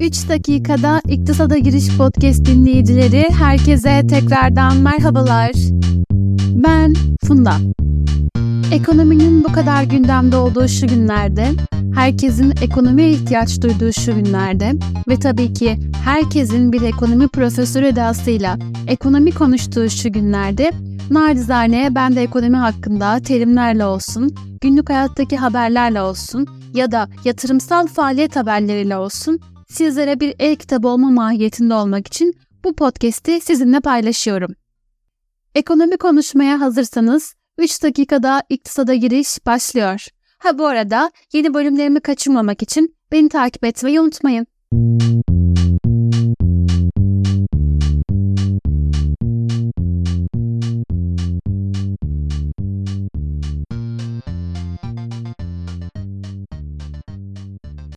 3 dakikada İktisada Giriş Podcast dinleyicileri herkese tekrardan merhabalar. Ben Funda. Ekonominin bu kadar gündemde olduğu şu günlerde, herkesin ekonomiye ihtiyaç duyduğu şu günlerde ve tabii ki herkesin bir ekonomi profesörü edasıyla ekonomi konuştuğu şu günlerde Nacizane ben de ekonomi hakkında terimlerle olsun, günlük hayattaki haberlerle olsun ya da yatırımsal faaliyet haberleriyle olsun sizlere bir e-kitap olma mahiyetinde olmak için bu podcast'i sizinle paylaşıyorum. Ekonomi konuşmaya hazırsanız 3 dakikada iktisada giriş başlıyor. Ha bu arada yeni bölümlerimi kaçırmamak için beni takip etmeyi unutmayın.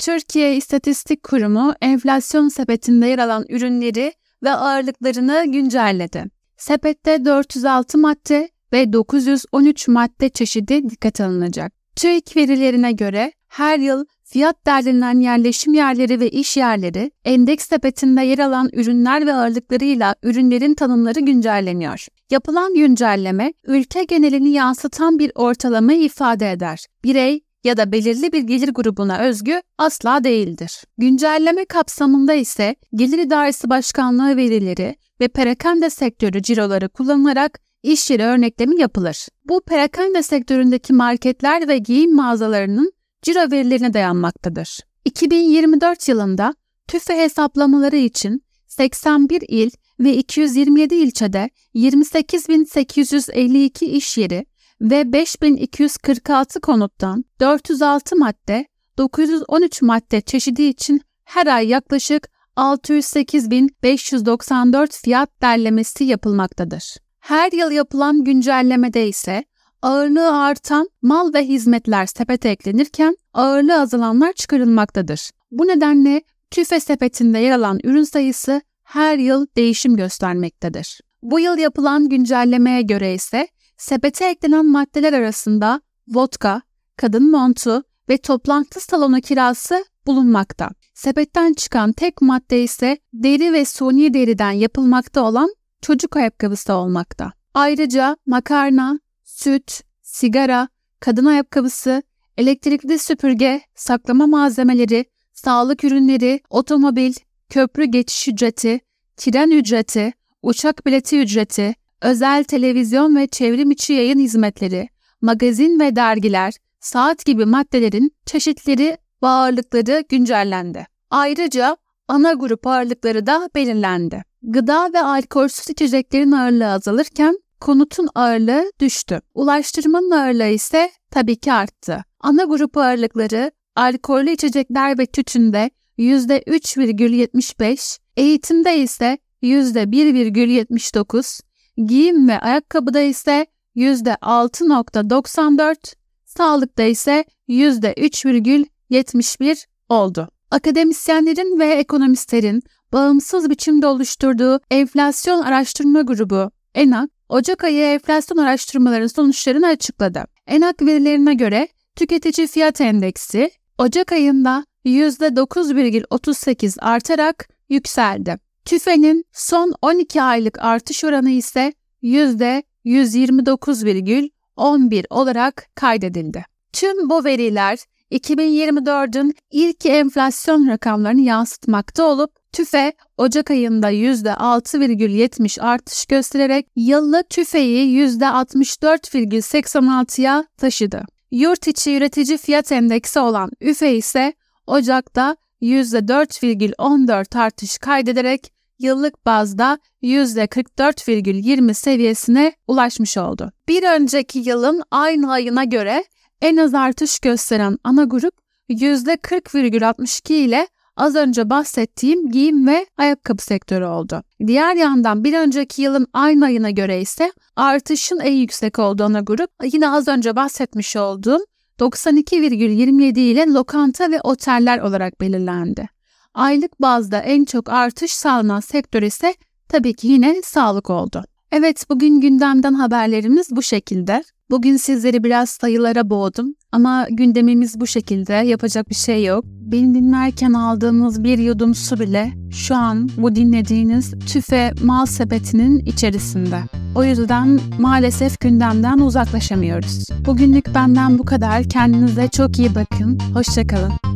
Türkiye İstatistik Kurumu enflasyon sepetinde yer alan ürünleri ve ağırlıklarını güncelledi. Sepette 406 madde ve 913 madde çeşidi dikkat alınacak. TÜİK verilerine göre her yıl fiyat derlenen yerleşim yerleri ve iş yerleri, endeks sepetinde yer alan ürünler ve ağırlıklarıyla ürünlerin tanımları güncelleniyor. Yapılan güncelleme, ülke genelini yansıtan bir ortalamayı ifade eder. Birey, ya da belirli bir gelir grubuna özgü asla değildir. Güncelleme kapsamında ise Gelir İdaresi Başkanlığı verileri ve perakende sektörü ciroları kullanılarak iş yeri örneklemi yapılır. Bu perakende sektöründeki marketler ve giyim mağazalarının ciro verilerine dayanmaktadır. 2024 yılında TÜFE hesaplamaları için 81 il ve 227 ilçede 28.852 iş yeri ve 5246 konuttan 406 madde, 913 madde çeşidi için her ay yaklaşık 608.594 fiyat derlemesi yapılmaktadır. Her yıl yapılan güncellemede ise ağırlığı artan mal ve hizmetler sepete eklenirken ağırlığı azalanlar çıkarılmaktadır. Bu nedenle TÜFE sepetinde yer alan ürün sayısı her yıl değişim göstermektedir. Bu yıl yapılan güncellemeye göre ise Sepete eklenen maddeler arasında vodka, kadın montu ve toplantı salonu kirası bulunmakta. Sepetten çıkan tek madde ise deri ve suni deriden yapılmakta olan çocuk ayakkabısı olmakta. Ayrıca makarna, süt, sigara, kadın ayakkabısı, elektrikli süpürge, saklama malzemeleri, sağlık ürünleri, otomobil, köprü geçiş ücreti, tren ücreti, uçak bileti ücreti, özel televizyon ve çevrim içi yayın hizmetleri, magazin ve dergiler, saat gibi maddelerin çeşitleri ve ağırlıkları güncellendi. Ayrıca ana grup ağırlıkları da belirlendi. Gıda ve alkolsüz içeceklerin ağırlığı azalırken konutun ağırlığı düştü. Ulaştırmanın ağırlığı ise tabii ki arttı. Ana grup ağırlıkları alkollü içecekler ve tütünde %3,75, eğitimde ise %1,79, giyim ve ayakkabıda ise %6.94, sağlıkta ise %3,71 oldu. Akademisyenlerin ve ekonomistlerin bağımsız biçimde oluşturduğu enflasyon araştırma grubu ENAK, Ocak ayı enflasyon araştırmalarının sonuçlarını açıkladı. ENAK verilerine göre tüketici fiyat endeksi Ocak ayında %9,38 artarak yükseldi. TÜFE'nin son 12 aylık artış oranı ise %129,11 olarak kaydedildi. Tüm bu veriler 2024'ün ilk enflasyon rakamlarını yansıtmakta olup TÜFE Ocak ayında %6,70 artış göstererek yıllık TÜFE'yi %64,86'ya taşıdı. Yurt içi üretici fiyat endeksi olan ÜFE ise Ocak'ta %4,14 artış kaydederek yıllık bazda %44,20 seviyesine ulaşmış oldu. Bir önceki yılın aynı ayına göre en az artış gösteren ana grup %40,62 ile az önce bahsettiğim giyim ve ayakkabı sektörü oldu. Diğer yandan bir önceki yılın aynı ayına göre ise artışın en yüksek olduğu ana grup yine az önce bahsetmiş olduğum 92,27 ile lokanta ve oteller olarak belirlendi. Aylık bazda en çok artış sağlanan sektör ise tabii ki yine sağlık oldu. Evet bugün gündemden haberlerimiz bu şekilde. Bugün sizleri biraz sayılara boğdum ama gündemimiz bu şekilde yapacak bir şey yok. Beni dinlerken aldığınız bir yudum su bile şu an bu dinlediğiniz tüfe mal sepetinin içerisinde. O yüzden maalesef gündemden uzaklaşamıyoruz. Bugünlük benden bu kadar. Kendinize çok iyi bakın. Hoşçakalın.